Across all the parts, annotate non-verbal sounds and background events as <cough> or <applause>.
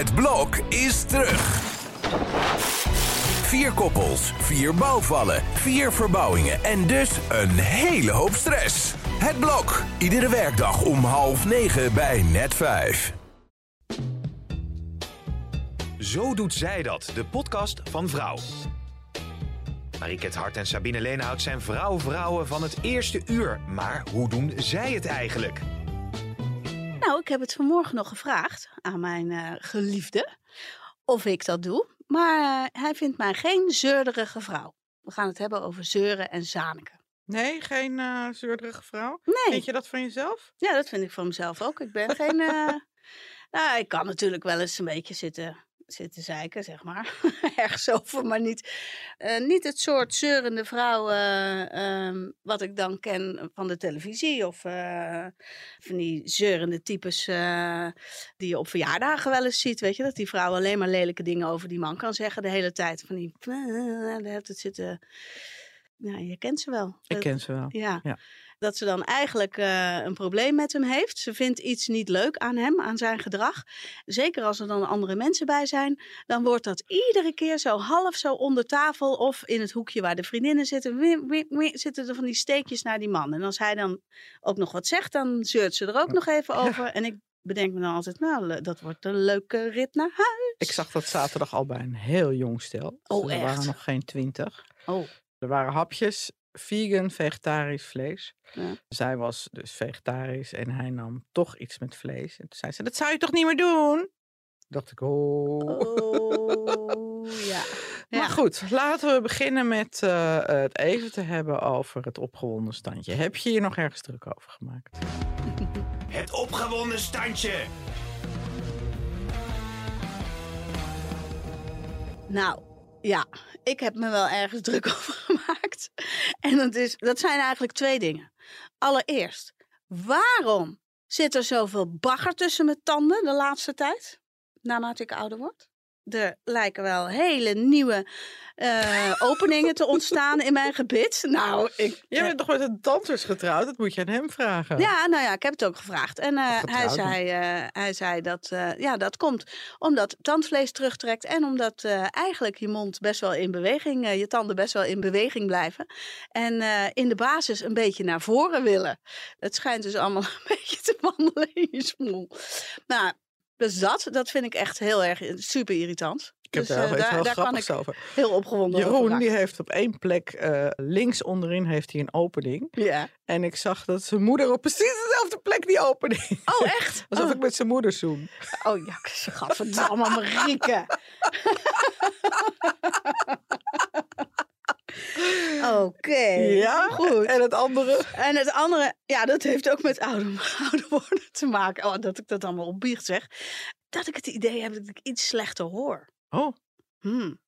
Het blok is terug. Vier koppels, vier bouwvallen, vier verbouwingen en dus een hele hoop stress. Het blok, iedere werkdag om half negen bij net vijf. Zo doet zij dat, de podcast van Vrouw. Mariket Hart en Sabine Leenhout zijn vrouw-vrouwen van het eerste uur. Maar hoe doen zij het eigenlijk? Nou, ik heb het vanmorgen nog gevraagd aan mijn eh, geliefde of ik dat doe. Maar eh, hij vindt mij geen zeurderige vrouw. We gaan het hebben over zeuren en zaniken. Nee, geen eh zeurderige vrouw? Nee, Vind je dat van jezelf? ja, dat vind ik van mezelf ook. Ik ben geen... <laughs> nou, ik kan natuurlijk wel eens een beetje zitten, zitten zeiken, zeg maar. <laughs> Ergens over, maar niet, eh, niet het soort zeurende vrouw eh, ehm, wat ik dan ken van de televisie. Of eh, van die zeurende types eh, die je op verjaardagen wel eens ziet. Weet je, dat die vrouw alleen maar lelijke dingen over die man kan zeggen de hele tijd. Van die... <laughs> Zitten... Ja, je kent ze wel. Ik Dat- ken ze wel. ja. Ja. Dat ze dan eigenlijk eh, een probleem met hem heeft. Ze vindt iets niet leuk aan hem, aan zijn gedrag. Zeker als er dan andere mensen bij zijn. Dan wordt dat iedere keer zo half zo onder tafel. Of in het hoekje waar de vriendinnen zitten. Zitten er van die steekjes naar die man. En als hij dan ook nog wat zegt, dan zeurt ze er ook nog even over. En ik bedenk me dan altijd, nou, dat wordt een leuke rit naar huis. Ik zag dat zaterdag al bij een heel jong stel. Oh, er echt? waren nog geen twintig. Oh, Er waren hapjes vegan, vegetarisch vlees. Ja. Zij was dus vegetarisch en hij nam toch iets met vlees. En toen zei ze, dat zou je toch niet meer doen? Dacht ik, oh. oh ja. <laughs> Maar Ja. goed, laten we beginnen met eh, het even te hebben over het opgewonden standje. Heb je hier nog ergens druk over gemaakt? <laughs> Het opgewonden standje. Nou, ja, ik heb me wel ergens <laughs> druk over gemaakt. En dat, is, dat zijn eigenlijk twee dingen. Allereerst, waarom zit er zoveel bagger tussen mijn tanden de laatste tijd? Naarmate ik ouder word. Er lijken wel hele nieuwe eh, openingen te ontstaan in mijn gebit. Nou, ik, Jij bent toch met een dansers getrouwd? Dat moet je aan hem vragen. ja, nou ja, ik heb het ook gevraagd. En eh, hij, zei, eh, hij zei dat eh, ja, dat komt omdat tandvlees terugtrekt en omdat eh, eigenlijk je mond best wel in beweging, eh, je tanden best wel in beweging blijven. En eh, in de basis een beetje naar voren willen. Het schijnt dus allemaal <laughs> een beetje te wandelen in je smoel. Nou, dus dat, dat vind ik echt heel erg super irritant. Ik heb dus, daar heel daar kan ik over. heel opgewonden over Jeroen die heeft op één plek eh, links onderin heeft hij een opening. Ja. En ik zag dat zijn moeder op precies dezelfde plek die opening. Oh, echt? <laughs> Alsof oh. ik met zijn moeder zoen. Oh ja, gadverdamme Marieke. <laughs> <laughs> Oké, Ja, goed. En het andere? En het andere, ja, dat heeft ook met ouder, <laughs> ouder worden te maken. Oh, dat ik dat allemaal opbiecht zeg. Dat ik het idee heb dat ik iets slechter hoor. Oh, Hmm.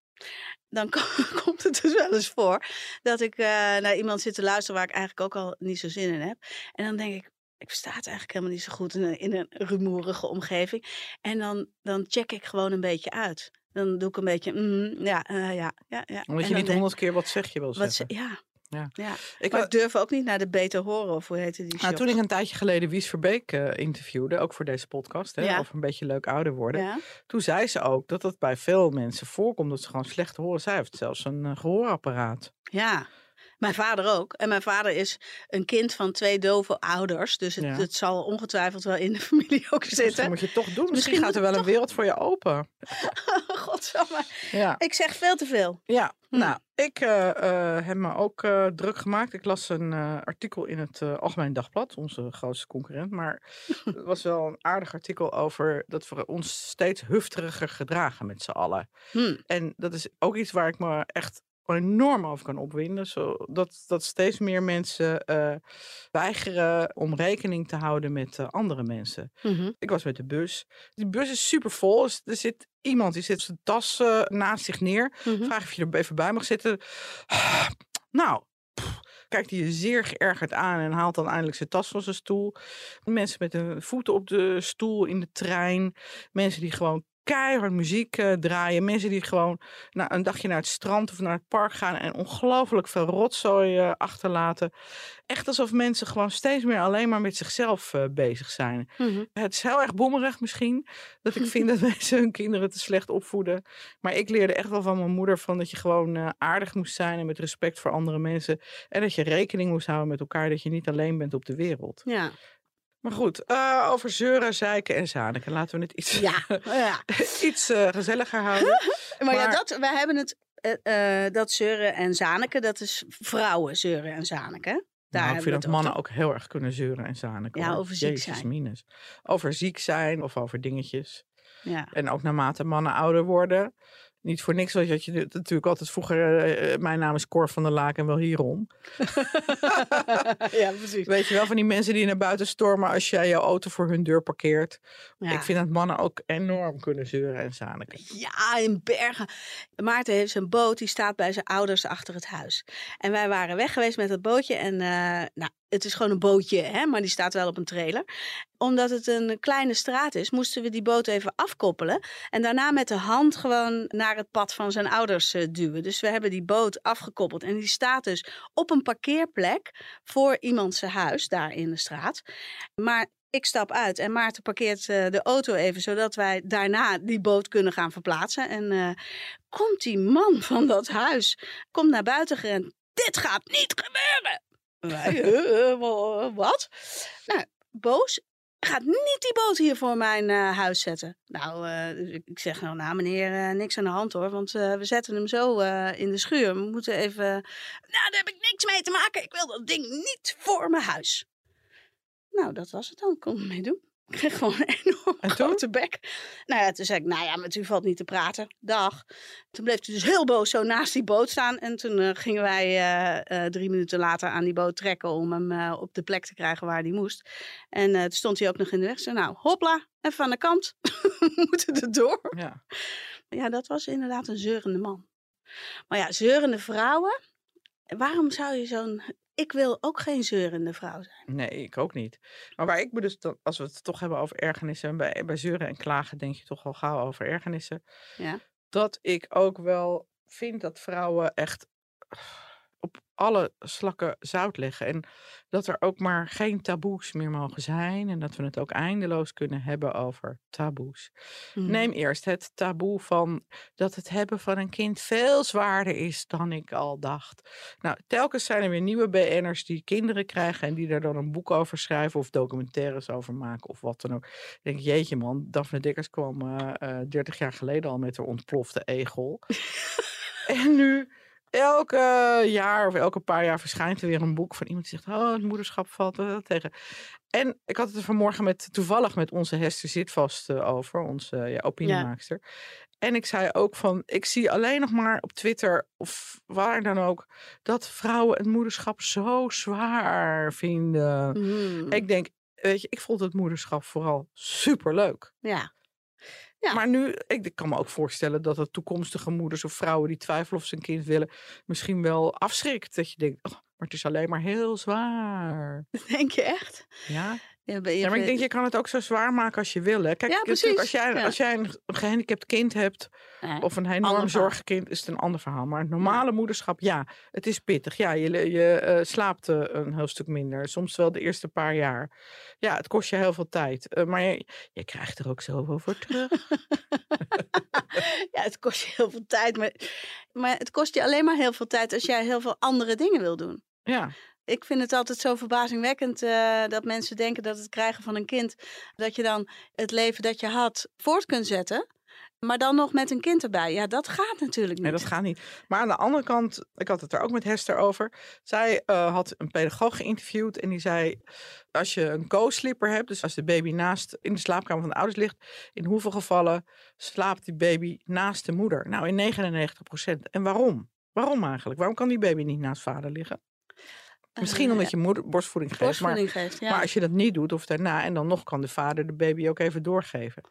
Dan ko- <laughs> komt het dus wel eens voor dat ik eh, naar iemand zit te luisteren waar ik eigenlijk ook al niet zo zin in heb. En dan denk ik, ik versta het eigenlijk helemaal niet zo goed in een, in een rumoerige omgeving. En dan, dan check ik gewoon een beetje uit. Dan doe ik een beetje, mm, ja, eh, ja, ja, ja. omdat En je niet honderd keer wat zeg je wil wat zeggen. ze, ja, Ja. ja. Ik maar wa- ik durf ook niet naar de beter horen of hoe heette die Nou, show? toen ik een tijdje geleden Wies Verbeek eh, interviewde, ook voor deze podcast, hè, Ja. over een beetje leuk ouder worden. ja? Toen zei ze ook dat het bij veel mensen voorkomt dat ze gewoon slecht horen. Zij heeft zelfs een eh, gehoorapparaat. Ja, mijn vader ook. En mijn vader is een kind van twee dove ouders. Dus het, Ja. het zal ongetwijfeld wel in de <laughs> familie ook zitten. moet je toch doen. Misschien, Misschien gaat er wel een wereld voor je open. <laughs> Godsamme. Ja. Ik zeg veel te veel. Ja, Hm. nou, ik eh, eh, heb me ook eh, druk gemaakt. Ik las een artikel in het Algemeen Dagblad, onze grootste concurrent. Maar het <laughs> was wel een aardig artikel over dat we ons steeds hufteriger gedragen met z'n allen. Hm. En dat is ook iets waar ik me echt enorm over kan opwinden. Zodat dat steeds meer mensen eh, weigeren om rekening te houden met eh, andere mensen. Mhm. Ik was met de bus. Die bus is super vol. Dus er zit iemand die zet zijn tas eh, naast zich neer. Mhm. Vraag of je er even bij mag zitten. Nou, pff, kijkt hij je zeer geërgerd aan en haalt dan eindelijk zijn tas van zijn stoel. Mensen met hun voeten op de stoel in de trein. Mensen die gewoon keihard muziek eh, draaien. Mensen die gewoon nou, een dagje naar het strand of naar het park gaan en ongelooflijk veel rotzooi eh, achterlaten. Echt alsof mensen gewoon steeds meer alleen maar met zichzelf eh, bezig zijn. Mhm. Het is heel erg boemerig misschien, dat ik vind <laughs> dat mensen hun kinderen te slecht opvoeden. Maar ik leerde echt wel van mijn moeder van dat je gewoon aardig moest zijn en met respect voor andere mensen. En dat je rekening moest houden met elkaar, dat je niet alleen bent op de wereld. Ja. Maar goed, eh, over zeuren, zeiken en zaniken. Laten we het iets, Ja. <laughs> ja. iets eh, gezelliger houden. <laughs> Maar, ja, dat, wij hebben het, eh, dat zeuren en zaniken, dat is vrouwen zeuren en zaniken. Daar nou, ik vind we dat mannen ook heel erg kunnen zeuren en zaniken. Ja, hoor. over ziek Jezus zijn. minus. Over ziek zijn of over dingetjes. Ja. En ook naarmate mannen ouder worden. Niet voor niks, want je had je natuurlijk altijd vroeger... eh, eh, mijn naam is Cor van der Laak en wel hierom. <laughs> ja, precies. Weet je wel, van die mensen die naar buiten stormen... als jij jouw auto voor hun deur parkeert. Ja. Ik vind dat mannen ook enorm kunnen zeuren en zaniken. Ja, in Bergen. Maarten heeft zijn boot, die staat bij zijn ouders achter het huis. En wij waren weg geweest met dat bootje. En eh, nou, het is gewoon een bootje, hè, maar die staat wel op een trailer. Omdat het een kleine straat is, moesten we die boot even afkoppelen. En daarna met de hand gewoon naar het pad van zijn ouders eh, duwen. Dus we hebben die boot afgekoppeld. En die staat dus op een parkeerplek voor iemand zijn huis, daar in de straat. Maar ik stap uit en Maarten parkeert eh, de auto even, zodat wij daarna die boot kunnen gaan verplaatsen. En eh, komt die man van dat huis, komt naar buiten gerend. Dit gaat niet gebeuren! Wij, eh, wa- wat? Nou, boos. Gaat niet die boot hier voor mijn eh, huis zetten. Nou, eh, dus ik zeg nou, nou meneer, niks aan de hand hoor. Want we zetten hem zo in de schuur. We moeten even... Nou, daar heb ik niks mee te maken. Ik wil dat ding niet voor mijn huis. Nou, dat was het dan. Er mee doen. Ik kreeg gewoon een enorm En grote bek. Nou ja, toen zei ik, nou ja, met u valt niet te praten. Dag. Toen bleef hij dus heel boos zo naast die boot staan. En toen eh, gingen wij eh, eh, drie minuten later aan die boot trekken om hem op de plek te krijgen waar hij moest. En toen stond hij ook nog in de weg. Zei, nou, hopla, even aan de kant. <laughs> We moeten er door. Ja. Ja, dat was inderdaad een zeurende man. Maar ja, zeurende vrouwen. Waarom zou je zo'n... Ik wil ook geen zeurende vrouw zijn. Nee, ik ook niet. Maar waar ik me dus, dan, als we het toch hebben over ergernissen, en bij, bij zeuren en klagen denk je toch al gauw over ergernissen. Ja. Dat ik ook wel vind dat vrouwen echt alle slakken zout leggen. En dat er ook maar geen taboes meer mogen zijn. En dat we het ook eindeloos kunnen hebben over taboes. Mhm. Neem eerst het taboe van dat het hebben van een kind veel zwaarder is dan ik al dacht. Nou, telkens zijn er weer nieuwe BN'ers die kinderen krijgen en die daar dan een boek over schrijven of documentaires over maken of wat dan ook. Ik denk, jeetje man, Daphne Dikkers kwam eh, eh, 30 jaar geleden al met haar ontplofte egel. <laughs> en nu elke jaar of elke paar jaar verschijnt er weer een boek van iemand die zegt: Oh, het moederschap valt er tegen. En ik had het er vanmorgen met, toevallig met onze Hester Zitvast eh, over, onze ja, opiniemaakster. En ik zei ook van, ik zie alleen nog maar op Twitter of waar dan ook, dat vrouwen het moederschap zo zwaar vinden. Mhm. Ik denk, weet je, ik vond het moederschap vooral superleuk. Ja. Ja. Maar nu, ik kan me ook voorstellen dat het toekomstige moeders of vrouwen die twijfelen of ze een kind willen, misschien wel afschrikt. Dat je denkt, oh, maar het is alleen maar heel zwaar. <laughs> Denk je echt? Ja, Ja, maar ik denk, je kan het ook zo zwaar maken als je wil. Hè. Kijk, Ja, als jij, Ja. als jij een, gehandicapt kind hebt, of een enorm zorgkind, is het een ander verhaal. Maar normale moederschap, ja, het is pittig. Ja, je, je eh, slaapt eh, een heel stuk minder. Soms wel de eerste paar jaar. Ja, het kost je heel veel tijd. Eh, maar je, je krijgt er ook zoveel voor terug. <laughs> ja, het kost je heel veel tijd. Maar, maar het kost je alleen maar heel veel tijd als jij heel veel andere dingen wil doen. Ja, Ik vind het altijd zo verbazingwekkend eh, dat mensen denken dat het krijgen van een kind, dat je dan het leven dat je had voort kunt zetten. Maar dan nog met een kind erbij. Ja, dat gaat natuurlijk niet. nee, dat gaat niet. Maar aan de andere kant, ik had het er ook met Hester over. Zij eh, had een pedagoog geïnterviewd en die zei... als je een co-sleeper hebt, dus als de baby naast in de slaapkamer van de ouders ligt... in hoeveel gevallen slaapt die baby naast de moeder? Nou, in 99 procent. En waarom? Waarom eigenlijk? Waarom kan die baby niet naast vader liggen? Misschien Eh, omdat je moeder borstvoeding geeft. Maar, borstvoeding geeft. Ja. maar als je dat niet doet of daarna... en dan nog kan de vader de baby ook even doorgeven.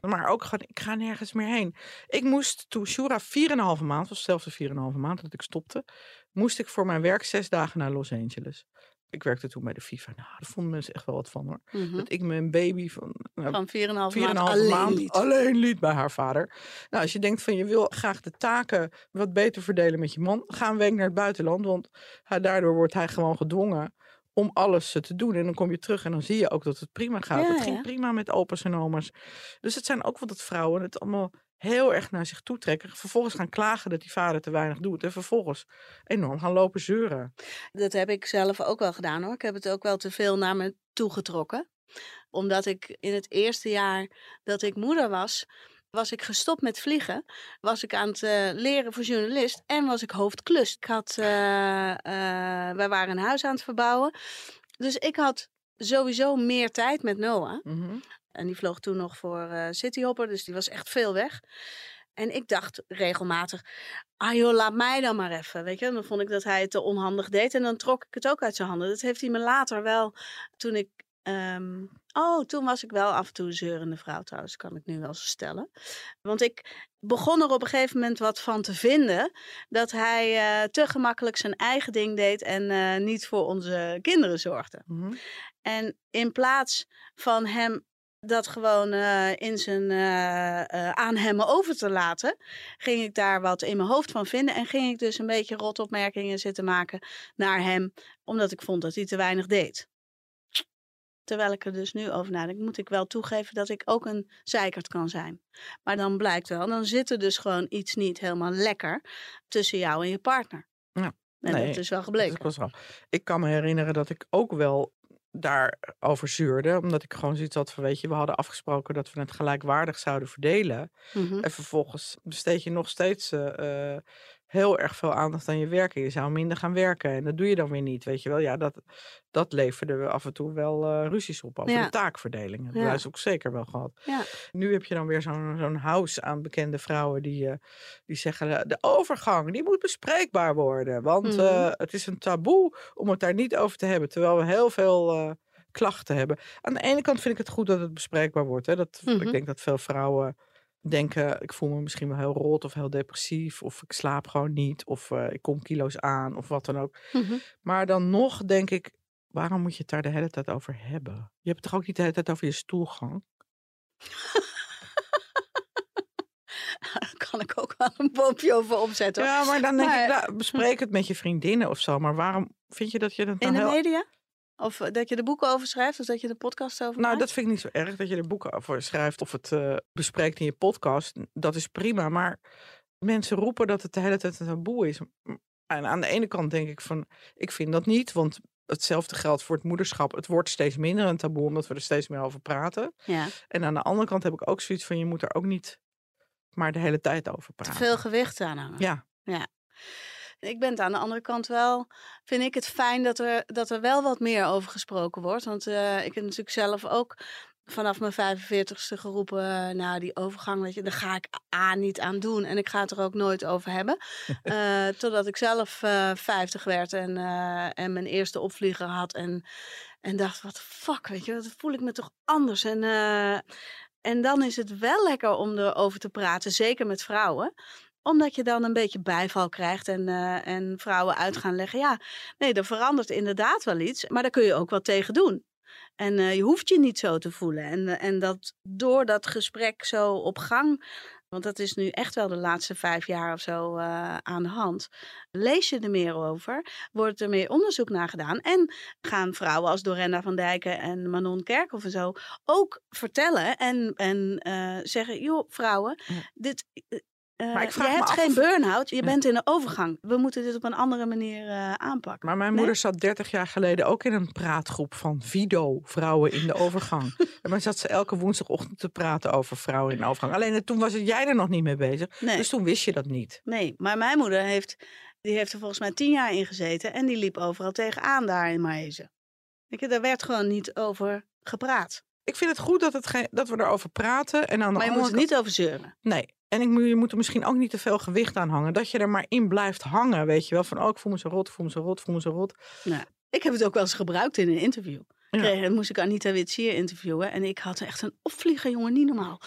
Maar ook gewoon, ik ga nergens meer heen. Ik moest toen Shura 4,5 maand, was zelfs de 4,5 maand dat ik stopte... moest ik voor mijn werk zes dagen naar Los Angeles. Ik werkte toen bij de FIFA. Nou, daar vonden mensen echt wel wat van hoor. Mhm. Dat ik mijn baby van, nou, Van 4,5 4,5 maand alleen maand liet. alleen liet bij haar vader. Nou, als je denkt van je wil graag de taken wat beter verdelen met je man, ga een week naar het buitenland. Want hij, daardoor wordt hij gewoon gedwongen om alles eh, te doen. En dan kom je terug en dan zie je ook dat het prima gaat. Ja, het ging ja. prima met opa's en oma's. Dus het zijn ook wel dat vrouwen het allemaal heel erg naar zich toe trekken. Vervolgens gaan klagen dat die vader te weinig doet. En vervolgens enorm gaan lopen zeuren. Dat heb ik zelf ook wel gedaan hoor. Ik heb het ook wel te veel naar me toegetrokken. Omdat ik in het eerste jaar dat ik moeder was, was ik gestopt met vliegen. Was ik aan het eh, leren voor journalist en was ik hoofdklus. Ik had, eh, wij waren een huis aan het verbouwen. Dus ik had sowieso meer tijd met Noah. Mhm. En die vloog toen nog voor eh Cityhopper, dus die was echt veel weg. En ik dacht regelmatig, ah joh, laat mij dan maar even, weet je. En dan vond ik dat hij het te onhandig deed en dan trok ik het ook uit zijn handen. Dat heeft hij me later wel, toen ik, ehm, oh, toen was ik wel af en toe een zeurende vrouw trouwens, kan ik nu wel zo stellen. Want ik begon er op een gegeven moment wat van te vinden, dat hij eh, te gemakkelijk zijn eigen ding deed en eh, niet voor onze kinderen zorgde. Mhm. En in plaats van hem dat gewoon eh, in zijn, eh, eh, aan hem over te laten, ging ik daar wat in mijn hoofd van vinden. En ging ik dus een beetje rotopmerkingen zitten maken naar hem, omdat ik vond dat hij te weinig deed. Terwijl ik er dus nu over nadenk, moet ik wel toegeven dat ik ook een zeikert kan zijn. Maar dan blijkt wel, dan zit er dus gewoon iets niet helemaal lekker tussen jou en je partner. Ja, En nee, dat is wel gebleken. wel. Ik kan me herinneren dat ik ook wel daarover zeurde. Omdat ik gewoon zoiets had van, weet je, we hadden afgesproken dat we het gelijkwaardig zouden verdelen. Mhm. En vervolgens besteed je nog steeds eh, eh, heel erg veel aandacht aan je werk. En je zou minder gaan werken. En dat doe je dan weer niet, weet je wel. Ja, dat, dat leverde we af en toe wel eh, ruzies op over Ja. de taakverdeling. Hebben we Ja. thuis ook zeker wel gehad. Ja. Nu heb je dan weer zo'n zo'n house aan bekende vrouwen die, eh, die zeggen... eh, de overgang, die moet bespreekbaar worden. Want Mhm. eh, het is een taboe om het daar niet over te hebben. Terwijl we heel veel klachten hebben. Aan de ene kant vind ik het goed dat het bespreekbaar wordt. Hè. Dat. Ik denk dat veel vrouwen denken... ik voel me misschien wel heel rot of heel depressief... of ik slaap gewoon niet of eh, ik kom kilo's aan of wat dan ook. Mhm. Maar dan nog denk ik... waarom moet je het daar de hele tijd over hebben? Je hebt het toch ook niet de hele tijd over je stoelgang? Daar <laughs> kan ik ook wel een boompje over opzetten. hoor. Ja, maar dan denk Maar- ik, nou, bespreek het met je vriendinnen of zo. Maar waarom vind je dat je dat In nou de heel... media? Of eh, dat je de boeken over schrijft, of dat je de podcast over Nou, maakt? dat vind ik niet zo erg dat je er boeken over schrijft of het eh, bespreekt in je podcast. Dat is prima, maar mensen roepen dat het de hele tijd een taboe is. En aan de ene kant denk ik van, ik vind dat niet, want hetzelfde geldt voor het moederschap. Het wordt steeds minder een taboe omdat we er steeds meer over praten. Ja, En aan de andere kant heb ik ook zoiets van, je moet er ook niet maar de hele tijd over te praten. veel gewicht aan hangen. Ja, Ik ben het aan de andere kant wel, vind ik het fijn dat er, dat er wel wat meer over gesproken wordt. Want eh, ik heb natuurlijk zelf ook vanaf mijn 45ste geroepen, eh, nou die overgang, weet je, daar ga ik A niet aan doen. En ik ga het er ook nooit over hebben. <laughs> Eh, totdat ik zelf eh 50 werd en, en mijn eerste opvlieger had. En, en dacht, wat fuck, weet je, dat voel ik me toch anders. En, en dan is het wel lekker om erover te praten, zeker met vrouwen omdat je dan een beetje bijval krijgt en, eh, en vrouwen uit gaan leggen. Ja, nee, er verandert inderdaad wel iets, maar daar kun je ook wat tegen doen. En eh, je hoeft je niet zo te voelen. En, eh, en dat door dat gesprek zo op gang, want dat is nu echt wel de laatste vijf jaar of zo aan de hand. Lees je er meer over, wordt er meer onderzoek naar gedaan. En gaan vrouwen als Dorenda van Dijken en Manon Kerkhoff en zo ook vertellen en, en zeggen: joh, vrouwen, Ja. dit. Eh, Maar ik je me hebt af geen burn-out, je Ja. bent in de overgang. We moeten dit op een andere manier eh, aanpakken. maar mijn Nee? moeder zat 30 jaar geleden ook in een praatgroep van Vido, vrouwen in de overgang. <laughs> en dan zat ze elke woensdagochtend te praten over vrouwen in de overgang. Alleen eh, toen was het jij er nog niet mee bezig. Nee. Dus toen wist je dat niet. Nee, maar mijn moeder heeft, die heeft er volgens mij tien jaar in gezeten en die liep overal tegenaan daar in Maïze. Daar werd gewoon niet over gepraat. Ik vind het goed dat, het dat we erover praten. En aan de Maar je moet er niet over zeuren. Nee. En ik je moet er misschien ook niet te veel gewicht aan hangen. Dat je er maar in blijft hangen. Weet je wel. Van, oh, ik voel me zo rot, voel me zo rot, voel me zo rot. Ik heb het ook wel eens gebruikt in een interview. Ja. Kreeg, dan moest ik Anita Witsier interviewen en ik had echt een opvlieger, jongen, niet normaal.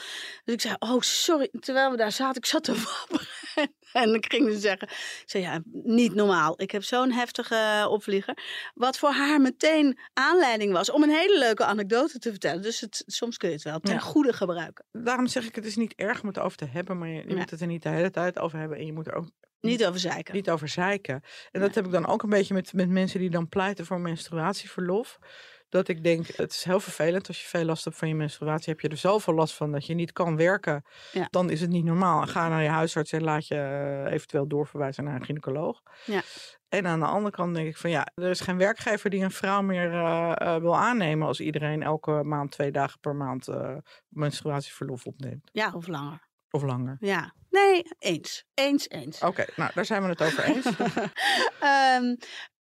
Dus ik zei, oh sorry, terwijl we daar zaten, ik zat te wapperen. <laughs> en ik ging ze zeggen, ik zei ja, niet normaal. Ik heb zo'n heftige opvlieger. Wat voor haar meteen aanleiding was om een hele leuke anekdote te vertellen. Dus het, soms kun je het wel ten Ja. goede gebruiken. Daarom zeg ik, het is niet erg om het over te hebben, maar je, moet het er niet de hele tijd over hebben. En je moet er ook Niet over zeiken. niet over zeiken. En Nee. dat heb ik dan ook een beetje met, met mensen die dan pleiten voor menstruatieverlof. Dat ik denk, het is heel vervelend als je veel last hebt van je menstruatie. Heb je er zoveel last van dat je niet kan werken, Ja. dan is het niet normaal. Ga naar je huisarts en laat je eh, eventueel doorverwijzen naar een gynaecoloog. Ja. En aan de andere kant denk ik van ja, er is geen werkgever die een vrouw meer eh, eh, wil aannemen als iedereen elke maand twee dagen per maand menstruatieverlof opneemt. Ja, of langer. Of langer. Ja. Nee, eens. Eens, eens. Oké, nou daar zijn we het over eens. <laughs> Ehm,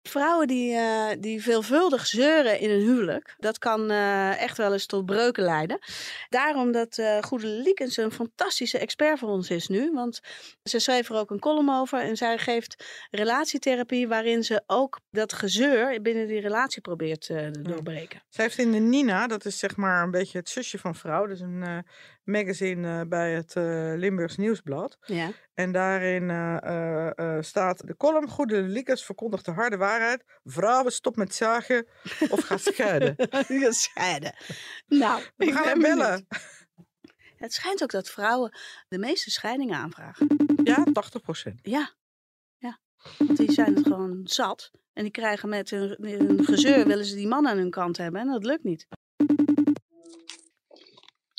vrouwen die, eh, die veelvuldig zeuren in een huwelijk, dat kan eh, echt wel eens tot breuken leiden. Daarom dat eh Goede Liekens een fantastische expert voor ons is nu. Want ze schreef er ook een column over en zij geeft relatietherapie waarin ze ook dat gezeur binnen die relatie probeert te doorbreken. Zij heeft in de Nina, dat is zeg maar een beetje het zusje van Vrouw. Dus een magazine eh, bij het eh, Limburgs Nieuwsblad. Ja. En daarin eh, staat de column Goede Liekens verkondigt de harde waarheid. Vrouwen stop met zagen of ga scheiden. <laughs> Gescheiden. Nou, <laughs> We gaan hem bellen. Het schijnt ook dat vrouwen de meeste scheidingen aanvragen. Ja, 80 procent. Ja, ja. Want die zijn het gewoon zat. En die krijgen met hun, hun gezeur, willen ze die man aan hun kant hebben. En dat lukt niet.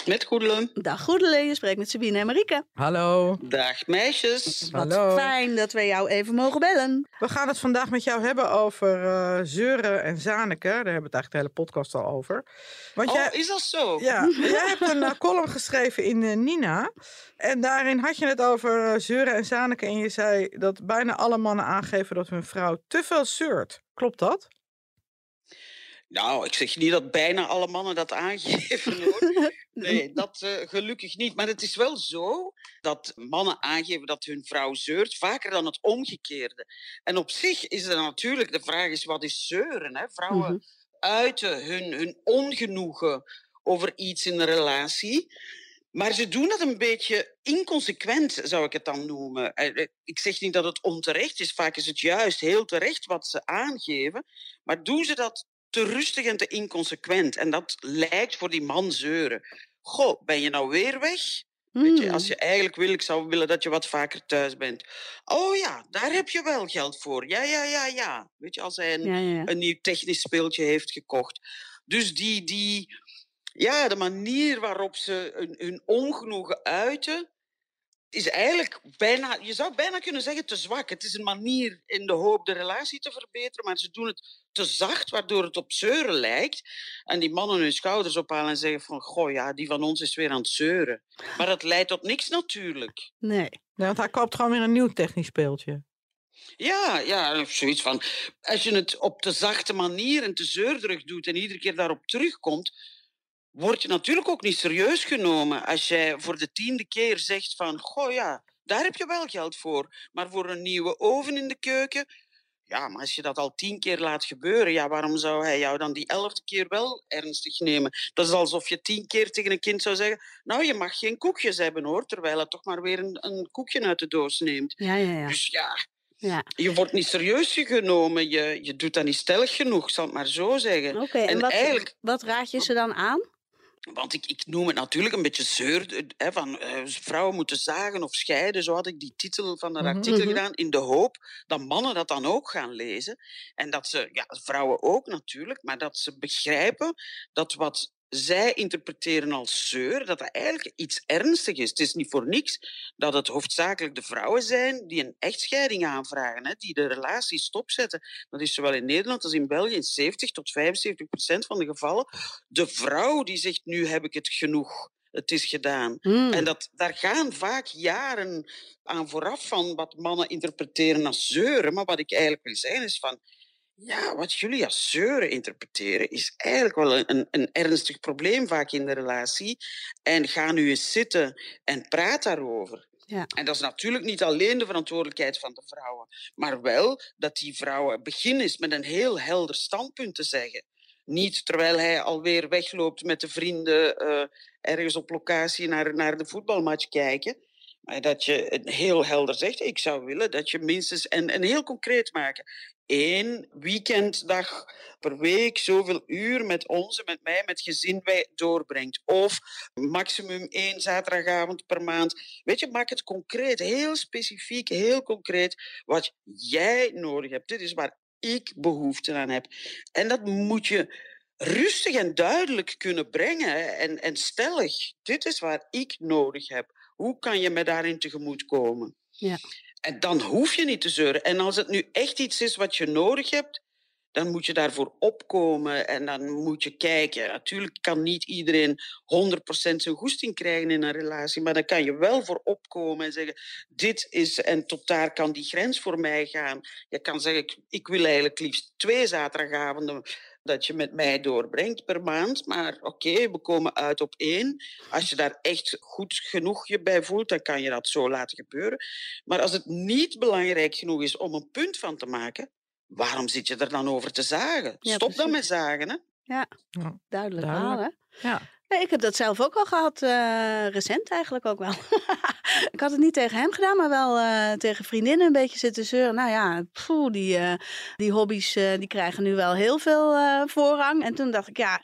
Met Goedelen. Dag Goedele, je spreekt met Sabine en Marieke. Hallo. Dag meisjes. Wat Hallo. fijn dat we jou even mogen bellen. We gaan het vandaag met jou hebben over eh, zeuren en zaniken. Daar hebben we het eigenlijk de hele podcast al over. Want jij, Oh, is dat zo? Ja, jij hebt een eh, column geschreven in eh, Nina. En daarin had je het over zeuren en zaniken. En je zei dat bijna alle mannen aangeven dat hun vrouw te veel zeurt. Klopt dat? Nou, ik zeg niet dat bijna alle mannen dat aangeven <laughs> hoor. Nee, dat eh, gelukkig niet. Maar het is wel zo dat mannen aangeven dat hun vrouw zeurt, vaker dan het omgekeerde. En op zich is er natuurlijk, de vraag is wat is zeuren? Hè? Vrouwen Mhm. uiten hun, hun ongenoegen over iets in een relatie. Maar ze doen dat een beetje inconsequent, zou ik het dan noemen. Eh, eh, Ik zeg niet dat het onterecht is, vaak is het juist heel terecht wat ze aangeven. Maar doen ze dat te rustig en te inconsequent? En dat lijkt voor die man zeuren. Goh, ben je nou weer weg? Weet je, Hmm. als je eigenlijk wil, ik zou willen dat je wat vaker thuis bent. Oh ja, daar heb je wel geld voor. Ja, ja, ja, ja. Weet je, als hij een, Ja, ja. een nieuw technisch speeltje heeft gekocht. Dus die, die, ja, de manier waarop ze hun, hun ongenoegen uiten, is eigenlijk bijna, je zou bijna kunnen zeggen, te zwak. Het is een manier in de hoop de relatie te verbeteren, maar ze doen het te zacht, waardoor het op zeuren lijkt. En die mannen hun schouders ophalen en zeggen van, goh ja, die van ons is weer aan het zeuren. Maar dat leidt tot niks natuurlijk. Nee. Want hij koopt gewoon weer een nieuw technisch speeltje. Ja, ja, zoiets van. Als je het op de zachte manier en te zeurderig doet en iedere keer daarop terugkomt, word je natuurlijk ook niet serieus genomen. Als jij voor de tiende keer zegt van, goh ja, daar heb je wel geld voor, maar voor een nieuwe oven in de keuken. Ja, maar als je dat al tien keer laat gebeuren, ja, waarom zou hij jou dan die elfde keer wel ernstig nemen? Dat is alsof je tien keer tegen een kind zou zeggen, nou, je mag geen koekjes hebben hoor, terwijl hij toch maar weer een, een koekje uit de doos neemt. Ja, ja, ja. Dus ja, ja. je wordt niet serieus genomen. Je, je doet dat niet stellig genoeg, zal ik maar zo zeggen. Oké, en, En wat, eigenlijk- wat raad je ze dan aan? Want ik, ik noem het natuurlijk een beetje zeur. eh, Hè, van, eh, vrouwen moeten zagen of scheiden. Zo had ik die titel van dat Mhm. artikel Mhm. gedaan. In de hoop dat mannen dat dan ook gaan lezen. En dat ze, ja, vrouwen ook natuurlijk, maar dat ze begrijpen dat wat zij interpreteren als zeur, dat dat eigenlijk iets ernstigs is. Het is niet voor niks dat het hoofdzakelijk de vrouwen zijn die een echtscheiding aanvragen, hè, die de relatie stopzetten. Dat is zowel in Nederland als in België in 70 tot 75 procent van de gevallen. De vrouw die zegt, nu heb ik het genoeg. Het is gedaan. Hmm. En dat, daar gaan vaak jaren aan vooraf van wat mannen interpreteren als zeuren. Maar wat ik eigenlijk wil zeggen is van... Ja, wat jullie als zeuren interpreteren is eigenlijk wel een, een, ernstig probleem vaak in de relatie. En ga nu eens zitten en praat daarover. Ja. En dat is natuurlijk niet alleen de verantwoordelijkheid van de vrouwen, maar wel dat die vrouwen begin is met een heel helder standpunt te zeggen. Niet terwijl hij alweer wegloopt met de vrienden eh, ergens op locatie naar, naar de voetbalmatch kijken. Maar dat je heel helder zegt, ik zou willen dat je minstens, en, en heel concreet maken, één weekenddag per week zoveel uur met ons, met mij, met gezin wij doorbrengt. Of maximum één zaterdagavond per maand. Weet je, maak het concreet, heel specifiek, heel concreet wat jij nodig hebt. Dit is waar ik behoefte aan heb. En dat moet je rustig en duidelijk kunnen brengen en, en stellig. Dit is waar ik nodig heb. Hoe kan je me daarin tegemoet komen? Ja. En dan hoef je niet te zeuren. En als het nu echt iets is wat je nodig hebt, dan moet je daarvoor opkomen en dan moet je kijken. Natuurlijk kan niet iedereen 100% zijn goesting krijgen in een relatie, maar dan kan je wel voor opkomen en zeggen: Dit is, en tot daar kan die grens voor mij gaan. Je kan zeggen: Ik, ik wil eigenlijk liefst twee zaterdagavonden dat je met mij doorbrengt per maand. Maar oké, we komen uit op één. Als je daar echt goed genoeg je bij voelt, dan kan je dat zo laten gebeuren. Maar als het niet belangrijk genoeg is om een punt van te maken, waarom zit je er dan over te zagen? Ja, Stop dan met zagen. Hè? Ja, Ja, duidelijk, duidelijk. hè? Ja. Nee, ik heb dat zelf ook al gehad, eh, recent eigenlijk ook wel. <laughs> ik had het niet tegen hem gedaan, maar wel eh, tegen vriendinnen een beetje zitten zeuren. Nou ja, die, eh, die hobby's die krijgen nu wel heel veel voorrang. En toen dacht ik, ja,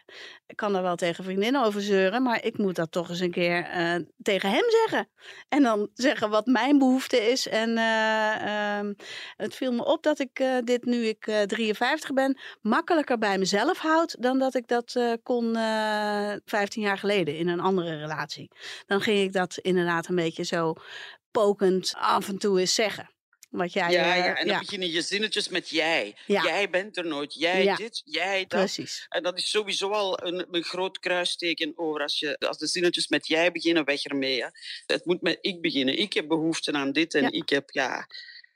ik kan daar wel tegen vriendinnen over zeuren, maar ik moet dat toch eens een keer eh, tegen hem zeggen. En dan zeggen wat mijn behoefte is. En eh, ehm, het viel me op dat ik eh, dit, nu ik eh, 53 ben, makkelijker bij mezelf houd dan dat ik dat kon eh 15 jaar geleden in een andere relatie. Dan ging ik dat inderdaad een beetje zo pokend af en toe eens zeggen. Wat jij, Ja, eh, ja, en dan beginnen je zinnetjes met jij. Ja. Jij bent er nooit. Jij Ja. dit, jij dat. precies. En dat is sowieso al een, een groot kruisteken over als, je, als de zinnetjes met jij beginnen, weg ermee. Hè. Het moet met ik beginnen. Ik heb behoefte aan dit en Ja. ik heb, ja.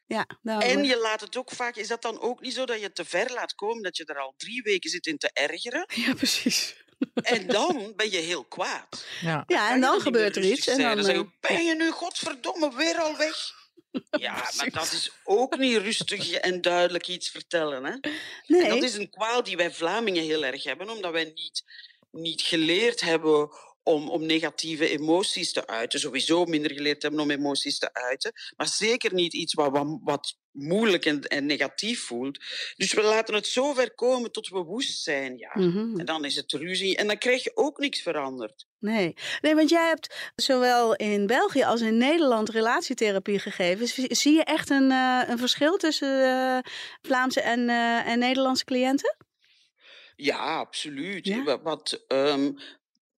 Ja, nou, En eh, je laat het ook vaak, is dat dan ook niet zo dat je het te ver laat komen, dat je er al drie weken zit in te ergeren? <laughs> ja, precies. En dan ben je heel kwaad. Ja. Ja, en dan gebeurt er iets. En zijn. dan, zeg eh, je, ben je nu godverdomme weer al weg? <laughs> Ja, maar dat is ook niet rustig en duidelijk iets vertellen. Hè? En nee, dat is een kwaal die wij Vlamingen heel erg hebben, omdat wij niet, niet geleerd hebben om, om negatieve emoties te uiten. Sowieso minder geleerd hebben om emoties te uiten. Maar zeker niet iets wat, wat, wat moeilijk en, en negatief voelt. Dus we laten het zo ver komen tot we woest zijn. Ja. Mhm. En dan is het ruzie. En dan krijg je ook niks veranderd. Nee. nee, want jij hebt zowel in België als in Nederland relatietherapie gegeven. Zie- je echt een, eh, een verschil tussen eh, Vlaamse en, eh, en Nederlandse cliënten? Ja, absoluut. Ja? Wat, wat, ehm,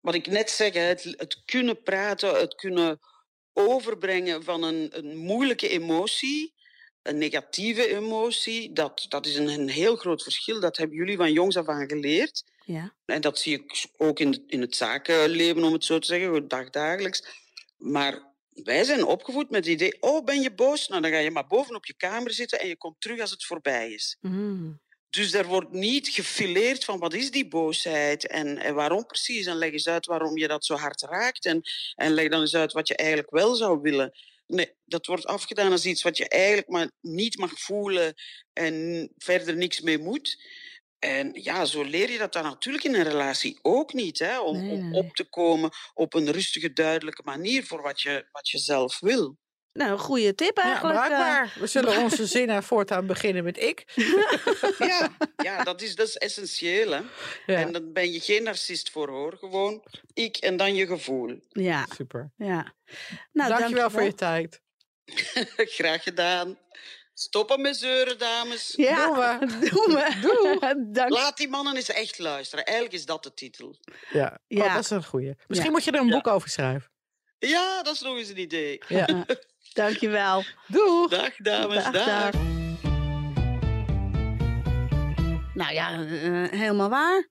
wat ik net zeg, het, het kunnen praten, het kunnen overbrengen van een, een moeilijke emotie, een negatieve emotie, dat, dat is een, een heel groot verschil. Dat hebben jullie van jongs af aan geleerd. Ja. En dat zie ik ook in, in het zakenleven, om het zo te zeggen, dagdagelijks. Maar wij zijn opgevoed met het idee, oh, ben je boos? Nou, dan ga je maar boven op je kamer zitten en je komt terug als het voorbij is. Mhm. Dus er wordt niet gefileerd van wat is die boosheid en, en waarom precies. En leg eens uit waarom je dat zo hard raakt. En, en leg dan eens uit wat je eigenlijk wel zou willen. Nee, dat wordt afgedaan als iets wat je eigenlijk maar niet mag voelen en verder niks mee moet. En ja, zo leer je dat dan natuurlijk in een relatie ook niet. Hè? Om, Nee, om op te komen op een rustige, duidelijke manier voor wat je, wat je zelf wil. Nou, een goede tip Ja, eigenlijk. eh. bruikbaar. We zullen <laughs> onze zinnen voortaan beginnen met ik. <laughs> Ja, ja dat, is, dat is essentieel. Hè? Ja, En dan ben je geen narcist voor hoor. Gewoon ik en dan je gevoel. ja, super. ja. Nou, dankjewel voor je tijd. <laughs> Graag gedaan. Stoppen met zeuren, dames. Ja, Doen we. doen we. Dank. Laat die mannen eens echt luisteren. Eigenlijk is dat de titel. Ja, Ja. Oh, dat is een goeie. Misschien Ja. moet je er een Ja. boek over schrijven. Ja, dat is nog eens een idee. Ja. Dankjewel. Doeg! Dag, dames. Dag, dag. dag. Nou ja, eh, helemaal waar.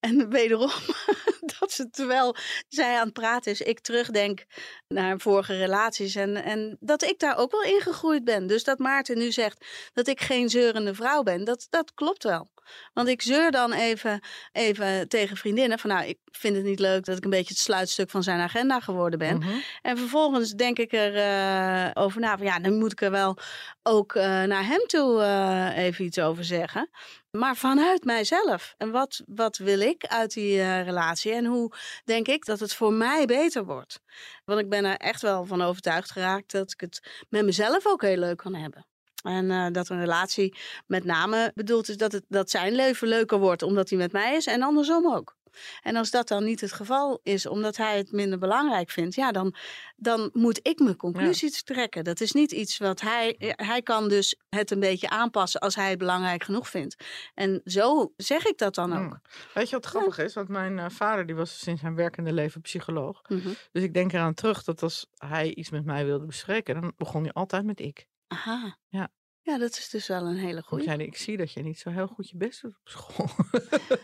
En wederom, <laughs> dat ze terwijl zij aan het praten is, ik terugdenk naar vorige relaties. En, en dat ik daar ook wel ingegroeid ben. Dus dat Maarten nu zegt dat ik geen zeurende vrouw ben, dat, dat klopt wel. Want ik zeur dan even, even tegen vriendinnen van nou, ik vind het niet leuk dat ik een beetje het sluitstuk van zijn agenda geworden ben. Mhm. En vervolgens denk ik er eh, over na van ja, dan moet ik er wel ook eh, naar hem toe eh, even iets over zeggen. Maar vanuit mijzelf. En wat, wat wil ik uit die relatie? En hoe denk ik dat het voor mij beter wordt? Want ik ben er echt wel van overtuigd geraakt dat ik het met mezelf ook heel leuk kan hebben. En eh, dat een relatie met name bedoeld is dat, het, dat zijn leven leuker wordt omdat hij met mij is en andersom ook. En als dat dan niet het geval is, omdat hij het minder belangrijk vindt, ja, dan, dan moet ik mijn conclusies trekken. Dat is niet iets wat hij. Hij kan dus het een beetje aanpassen als hij het belangrijk genoeg vindt. En zo zeg ik dat dan ook. Mm. Weet je wat grappig is? Want mijn eh, vader die was sinds zijn werkende leven psycholoog. Mhm. Dus ik denk eraan terug dat als hij iets met mij wilde bespreken, dan begon hij altijd met ik. Aha. Ja. Ja, dat is dus wel een hele goede. ik zie dat je niet zo heel goed je best doet op school.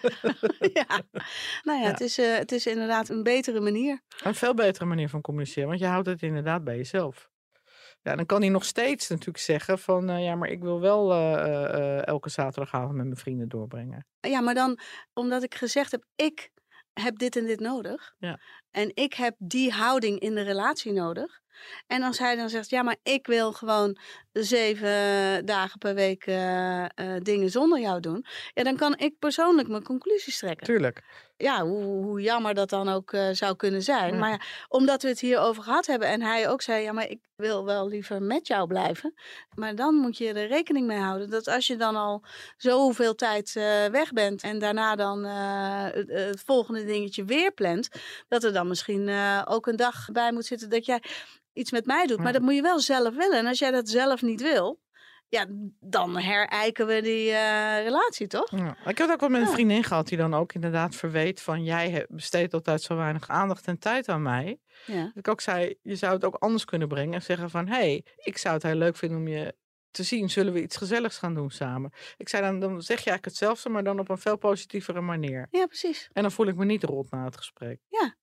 <laughs> ja. Nou ja, Ja. Het, is, eh, het is inderdaad een betere manier. Een veel betere manier van communiceren, want je houdt het inderdaad bij jezelf. Ja, dan kan hij nog steeds natuurlijk zeggen van, eh, ja, maar ik wil wel eh, elke zaterdagavond met mijn vrienden doorbrengen. Ja, maar dan omdat ik gezegd heb, ik heb dit en dit nodig. Ja. En ik heb die houding in de relatie nodig. En als hij dan zegt, ja, maar ik wil gewoon zeven dagen per week eh, eh, dingen zonder jou doen. Ja, dan kan ik persoonlijk mijn conclusies trekken. Tuurlijk. Ja, hoe, hoe jammer dat dan ook eh, zou kunnen zijn. Ja. Maar ja, omdat we het hier over gehad hebben en hij ook zei, ja, maar ik wil wel liever met jou blijven. Maar dan moet je er rekening mee houden dat als je dan al zoveel tijd weg bent en daarna dan het, het volgende dingetje weer plant, dat er dan misschien ook een dag bij moet zitten dat jij iets met mij doet. Maar Ja. dat moet je wel zelf willen. En als jij dat zelf niet wil, ja, dan herijken we die eh, relatie, toch? Ja. Ik heb het ook wel met een Ja. vriendin gehad die dan ook inderdaad verweet van, jij besteedt altijd zo weinig aandacht en tijd aan mij. Ja. Dat ik ook zei, je zou het ook anders kunnen brengen en zeggen van, hé, hey, ik zou het heel leuk vinden om je te zien. Zullen we iets gezelligs gaan doen samen? Ik zei dan, dan zeg je eigenlijk hetzelfde, maar dan op een veel positievere manier. ja, precies. En dan voel ik me niet rot na het gesprek. Ja.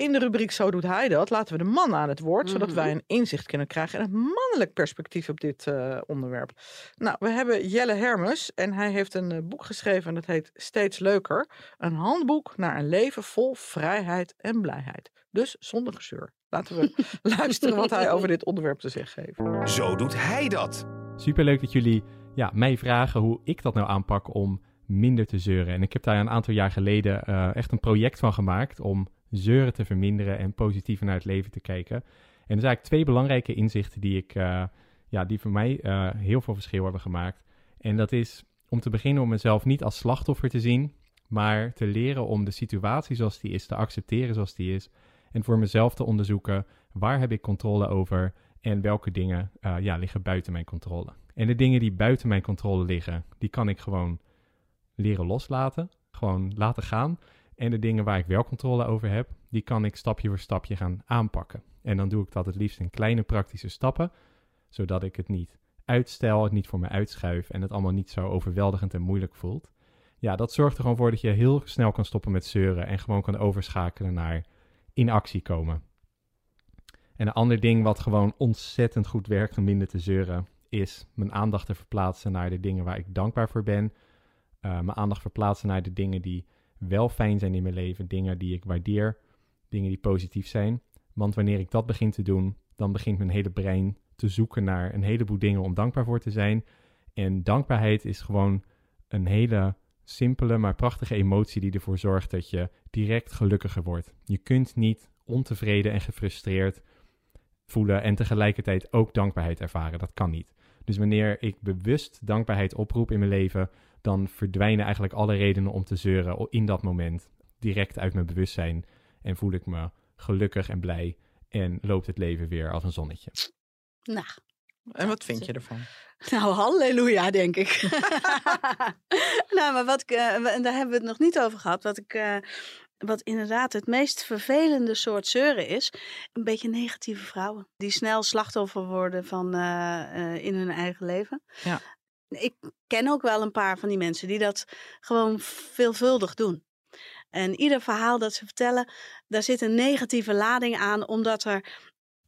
In de rubriek Zo doet hij dat laten we de man aan het woord, zodat Mhm. wij een inzicht kunnen krijgen en een mannelijk perspectief op dit eh, onderwerp. Nou, we hebben Jelle Hermes en hij heeft een eh, boek geschreven en dat heet Steeds Leuker. Een handboek naar een leven vol vrijheid en blijheid. Dus zonder gezeur. Laten we <laughs> luisteren wat hij over dit onderwerp te zeggen heeft. Zo doet hij dat. Superleuk dat jullie ja, mij vragen hoe ik dat nou aanpak om minder te zeuren. En ik heb daar een aantal jaar geleden eh, echt een project van gemaakt om zeuren te verminderen en positiever naar het leven te kijken. En er zijn eigenlijk twee belangrijke inzichten die, ik, eh, ja, die voor mij eh, heel veel verschil hebben gemaakt. En dat is om te beginnen om mezelf niet als slachtoffer te zien, maar te leren om de situatie zoals die is te accepteren zoals die is. En voor mezelf te onderzoeken waar heb ik controle over en welke dingen eh, ja, liggen buiten mijn controle. En de dingen die buiten mijn controle liggen, die kan ik gewoon leren loslaten. Gewoon laten gaan. En de dingen waar ik wel controle over heb, die kan ik stapje voor stapje gaan aanpakken. En dan doe ik dat het liefst in kleine praktische stappen, zodat ik het niet uitstel, het niet voor me uitschuif en het allemaal niet zo overweldigend en moeilijk voelt. Ja, dat zorgt er gewoon voor dat je heel snel kan stoppen met zeuren en gewoon kan overschakelen naar in actie komen. En een ander ding wat gewoon ontzettend goed werkt om minder te zeuren, is mijn aandacht te verplaatsen naar de dingen waar ik dankbaar voor ben. Eh, mijn aandacht verplaatsen naar de dingen die wel fijn zijn in mijn leven, dingen die ik waardeer, dingen die positief zijn. Want wanneer ik dat begin te doen, dan begint mijn hele brein te zoeken naar een heleboel dingen om dankbaar voor te zijn. En dankbaarheid is gewoon een hele simpele, maar prachtige emotie die ervoor zorgt dat je direct gelukkiger wordt. Je kunt niet ontevreden en gefrustreerd voelen en tegelijkertijd ook dankbaarheid ervaren. Dat kan niet. Dus wanneer ik bewust dankbaarheid oproep in mijn leven, dan verdwijnen eigenlijk alle redenen om te zeuren in dat moment direct uit mijn bewustzijn en voel ik me gelukkig en blij en loopt het leven weer als een zonnetje. Nou, En wat vind je ervan? Nou, halleluja, denk ik. <laughs> nou, maar wat ik, eh, daar hebben we het nog niet over gehad. Wat ik, eh, wat inderdaad het meest vervelende soort zeuren is, een beetje negatieve vrouwen. Die snel slachtoffer worden van eh, eh, in hun eigen leven. Ja. Ik ken ook wel een paar van die mensen die dat gewoon veelvuldig doen. En ieder verhaal dat ze vertellen, daar zit een negatieve lading aan, omdat er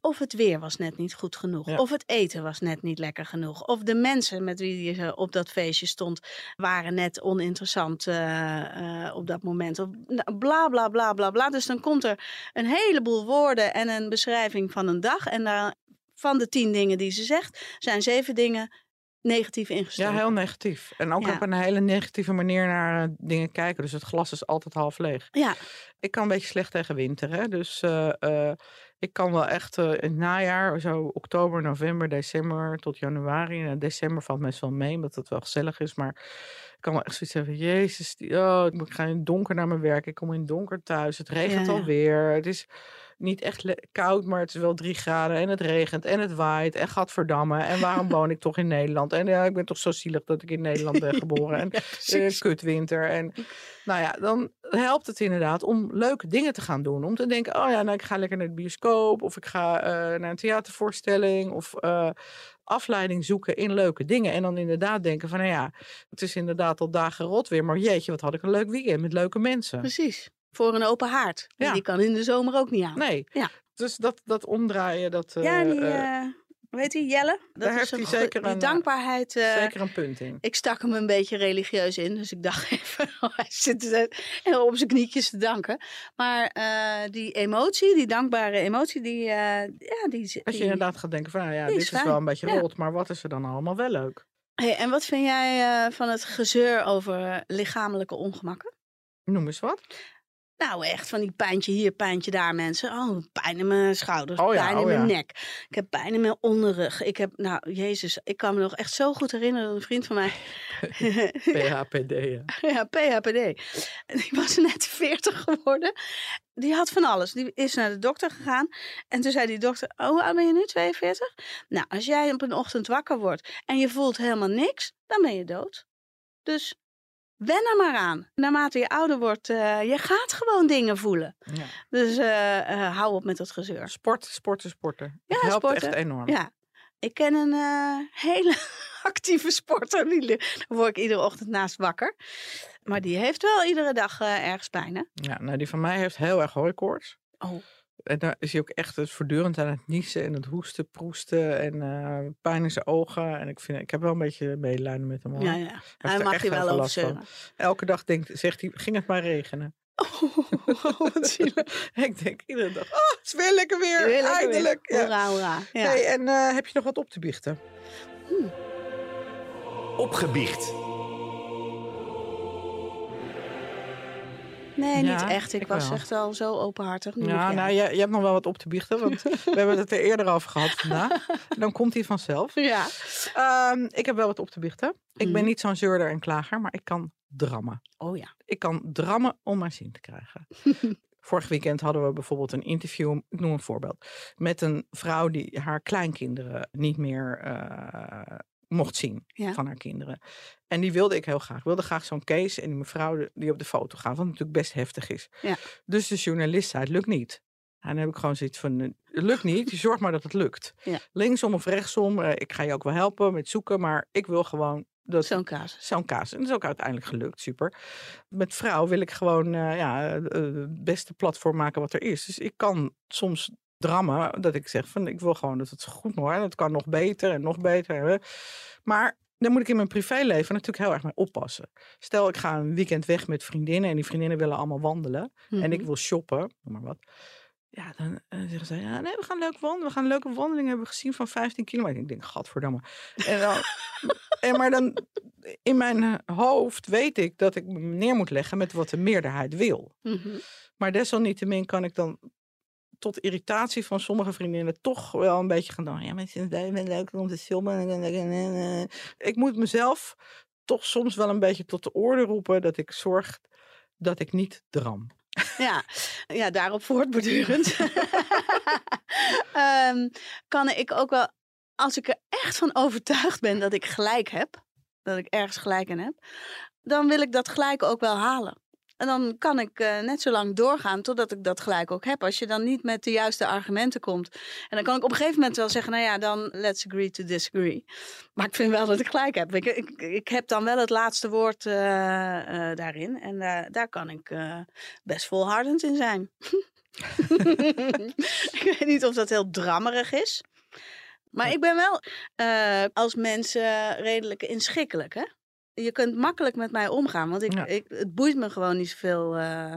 Of het weer was net niet goed genoeg. Ja. Of het eten was net niet lekker genoeg. Of de mensen met wie je op dat feestje stond waren net oninteressant eh, eh, op dat moment. Of bla bla bla bla bla. Dus dan komt er een heleboel woorden en een beschrijving van een dag. En daar, van de tien dingen die ze zegt, zijn zeven dingen negatief ingestoken. Ja, heel negatief. En ook Ja. op een hele negatieve manier naar eh, dingen kijken. Dus het glas is altijd half leeg. Ja, Ik kan een beetje slecht tegen winter. Hè? Dus eh, eh, ik kan wel echt in het najaar, zo oktober, november, december tot januari. En december valt meestal mee, omdat het wel gezellig is. Maar ik kan wel echt zoiets hebben. Jezus, die- oh, ik ga in het donker naar mijn werk. Ik kom in het donker thuis. Het regent Ja, ja. alweer. Het is niet echt koud, maar het is wel drie graden. En het regent en het waait. En gadverdamme. En waarom woon ik toch in Nederland? En ja, ik ben toch zo zielig dat ik in Nederland ben geboren. En <laughs> eh, kutwinter. En <laughs> nou ja, dan helpt het inderdaad om leuke dingen te gaan doen. Om te denken, oh ja, nou, ik ga lekker naar de bioscoop. Of ik ga eh, naar een theatervoorstelling. Of eh, afleiding zoeken in leuke dingen. En dan inderdaad denken van, nou ja, het is inderdaad al dagen rot weer. Maar jeetje, wat had ik een leuk weekend met leuke mensen. precies. Voor een open haard. Ja. Die kan in de zomer ook niet aan. Nee. Ja. Dus dat, dat omdraaien, dat... eh, ja, die, eh, eh, heet die, Jelle? Dat daar heeft een hij zeker een, eh, dankbaarheid. eh, zeker een punt in. Ik stak hem een beetje religieus in, dus ik dacht <laughs> even, oh, hij zit er op zijn knietjes te danken. Maar eh, die emotie, die dankbare emotie, die, eh, ja, die, Als je die- inderdaad gaat denken van, nou ja, dit is is wel een beetje Ja. rot. Maar wat is er dan allemaal wel leuk? Hey, en wat vind jij eh, van het gezeur over lichamelijke ongemakken? Noem eens wat. Nou, echt van die pijntje hier, pijntje daar, mensen. Oh, pijn in mijn schouders, Oh ja, pijn in oh mijn ja. nek. Ik heb pijn in mijn onderrug. Ik heb, nou, jezus, ik kan me nog echt zo goed herinneren dat een vriend van mij... <laughs> PHPD, ja. <laughs> Ja, PHPD. Die was net 40 geworden. Die had van alles. Die is naar de dokter gegaan. En toen zei die dokter, oh, hoe oud ben je nu? 42? Nou, als jij op een ochtend wakker wordt en je voelt helemaal niks, dan ben je dood. Dus wen er maar aan. Naarmate je ouder wordt, eh, je gaat gewoon dingen voelen. ja. Dus eh, eh, hou op met dat gezeur. Sport, sporten, sporten. Ja, het helpt sporten. echt enorm. Ja. Ik ken een hele <laughs> actieve sporter. Daar word ik iedere ochtend naast wakker. Maar die heeft wel iedere dag ergens pijn, hè? Ja, nou, die van mij heeft heel erg hooikoorts. Oh. En daar is hij ook echt het voortdurend aan het niezen en het hoesten, proesten en eh, pijn in zijn ogen. En ik, vind, ik heb wel een beetje medelijden met hem. hoor. Ja, ja. Hij er mag heel wel over last van. zeuren. Elke dag denkt, zegt hij, ging het maar regenen. Oh, <laughs> wat zielig. <laughs> ik denk iedere dag, oh, het is weer lekker weer, Weer lekker weer. eindelijk. Ja. Hoera, hoera. Ja. Hey, en eh, heb je nog wat op te biechten? Opgebiecht. Nee, Ja, niet echt. Ik, ik was wel. echt al zo openhartig. Nu Ja, nou, je, je hebt nog wel wat op te biechten, want <laughs> we hebben het er eerder over gehad vandaag. Dan komt hij vanzelf. Ja. Ehm, ik heb wel wat op te biechten. Ik ben Mhm. niet zo'n zeurder en klager, maar ik kan drammen. Oh ja. Ik kan drammen om mijn zin te krijgen. <laughs> Vorig weekend hadden we bijvoorbeeld een interview, ik noem een voorbeeld, met een vrouw die haar kleinkinderen niet meer eh, mocht zien Ja. van haar kinderen. En die wilde ik heel graag. Ik wilde graag zo'n case en die mevrouw die op de foto gaat, wat natuurlijk best heftig is. Ja. Dus de journalist zei, het lukt niet. En dan heb ik gewoon zoiets van, eh, het lukt niet, je zorgt maar dat het lukt. Ja. Linksom of rechtsom, eh, ik ga je ook wel helpen met zoeken, maar ik wil gewoon dat Zo'n casus. Zo'n kaas. En dat is ook uiteindelijk gelukt, super. Met vrouw wil ik gewoon eh, ja, het beste platform maken wat er is. Dus ik kan soms drammen dat ik zeg van ik wil gewoon dat het goed moet. Dat kan nog beter en nog beter. Maar daar moet ik in mijn privéleven natuurlijk heel erg mee oppassen. Stel ik ga een weekend weg met vriendinnen en die vriendinnen willen allemaal wandelen. En ik Mhm. wil shoppen, noem maar wat. Ja, dan eh, zeggen ze, ja, nee, we gaan leuk wandelen. We gaan een leuke wandeling hebben gezien van 15 kilometer. Ik denk, gadverdamme. En dan, <laughs> en maar dan, in mijn hoofd weet ik dat ik me neer moet leggen met wat de meerderheid wil. Mhm. Maar desalniettemin kan ik dan tot irritatie van sommige vriendinnen toch wel een beetje gaan doen. Ja, maar het is wel leuk om te shoppen. Ik moet mezelf toch soms wel een beetje tot de orde roepen dat ik zorg dat ik niet dram. Ja, ja daarop voortbordurend. <laughs> Ehm, kan ik ook wel, als ik er echt van overtuigd ben dat ik gelijk heb, dat ik ergens gelijk in heb, dan wil ik dat gelijk ook wel halen. En dan kan ik eh, net zo lang doorgaan totdat ik dat gelijk ook heb. Als je dan niet met de juiste argumenten komt. En dan kan ik op een gegeven moment wel zeggen, nou ja, dan let's agree to disagree. Maar ik vind wel dat ik gelijk heb. Ik, ik, ik heb dan wel het laatste woord eh, eh, daarin. En daar kan ik best volhardend in zijn. <laughs> ik weet niet of dat heel drammerig is. Maar ik ben wel als mensen redelijk inschikkelijk, hè? Je kunt makkelijk met mij omgaan, want ik, Ja. ik, het boeit me gewoon niet zoveel eh,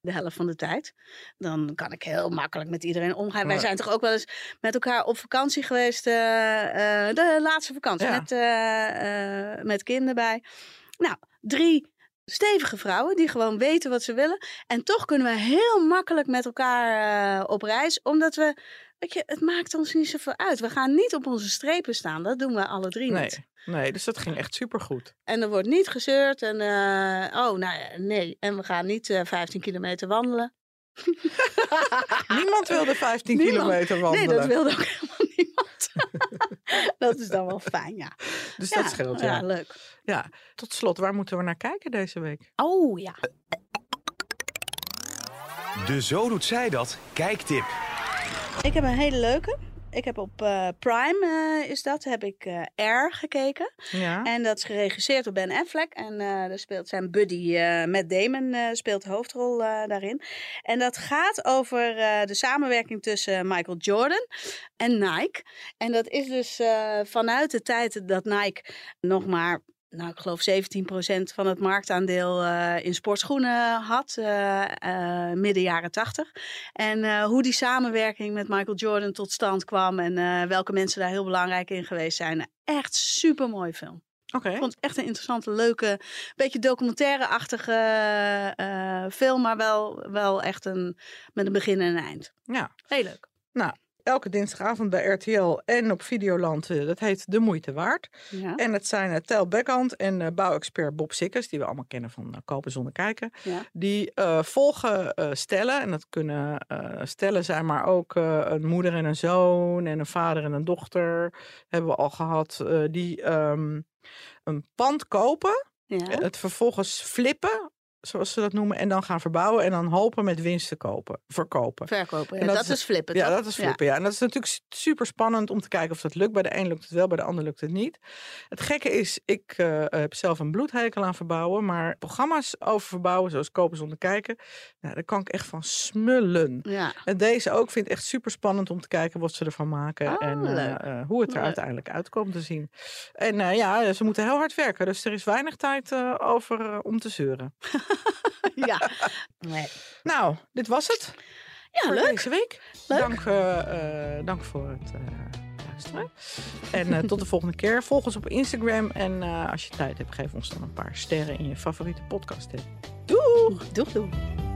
de helft van de tijd. Dan kan ik heel makkelijk met iedereen omgaan. Wij zijn toch ook wel eens met elkaar op vakantie geweest, eh, eh, de laatste vakantie, Ja. met, met kinderen bij. Nou, drie stevige vrouwen die gewoon weten wat ze willen. En toch kunnen we heel makkelijk met elkaar op reis, omdat we, weet je, het maakt ons niet zoveel uit. We gaan niet op onze strepen staan, dat doen we alle drie Nee, niet. nee, dus dat ging echt supergoed. En er wordt niet gezeurd en, eh, oh, nou ja, nee. En we gaan niet eh 15 kilometer wandelen. <laughs> Niemand wilde 15 Niemand. kilometer wandelen. Nee, dat wilde ook helemaal <laughs> niemand. dat is dan wel fijn, ja. Dus ja, dat scheelt, ja. Ja, leuk. ja. Tot slot, waar moeten we naar kijken deze week? Oh, ja. De Zo Doet Zij Dat kijktip. Ik heb een hele leuke. Ik heb op eh, Prime, eh, is dat, heb ik eh Air gekeken. Ja. En dat is geregisseerd door Ben Affleck. En eh daar speelt zijn buddy eh Matt Damon eh, speelt de hoofdrol eh, daarin. En dat gaat over eh, de samenwerking tussen Michael Jordan en Nike. En dat is dus eh, vanuit de tijd dat Nike nog maar... Nou, ik geloof 17% van het marktaandeel eh, in sportschoenen had, eh, eh, midden jaren 80. En hoe die samenwerking met Michael Jordan tot stand kwam en welke mensen daar heel belangrijk in geweest zijn. Echt super mooi film. Oké. Ik vond het echt een interessante, leuke, beetje documentaire-achtige film, maar wel, wel echt een, met een begin en een eind. Ja. Heel leuk. Elke dinsdagavond bij RTL en op Videoland. eh, dat heet De Moeite Waard. Ja, En het zijn uh, Tel Beckhand en uh, bouwexpert Bob Sikkers, die we allemaal kennen van uh, Kopen zonder kijken. ja. Die volgen stellen, en dat kunnen stellen zijn, maar ook een moeder en een zoon en een vader en een dochter hebben we al gehad. die um, een pand kopen, ja. het vervolgens flippen zoals ze dat noemen, en dan gaan verbouwen en dan hopen met winst te kopen, verkopen. Verkopen, ja, En dat, dat is, flippen, Ja, toch? dat is flippen, ja. En dat is natuurlijk super spannend om te kijken of dat lukt. Bij de een lukt het wel, bij de ander lukt het niet. Het gekke is, ik eh, heb zelf een bloedhekel aan verbouwen, maar programma's over verbouwen, zoals Kopen zonder kijken, nou, daar kan ik echt van smullen. Ja, En deze ook vind ik echt super spannend om te kijken wat ze ervan maken Oh, en eh, eh, hoe het er Leuk. uiteindelijk uitkomt te zien. En ja, ze moeten heel hard werken, dus er is weinig tijd over om te zeuren. <laughs> <laughs> ja. Nee. Nou, dit was het. Ja, voor leuk. deze week. Leuk. Dank, eh, eh, dank voor het eh, luisteren. En tot de <laughs> volgende keer. Volg ons op Instagram. En als je tijd hebt, geef ons dan een paar sterren in je favoriete podcast. Doeg! Doeg, doeg.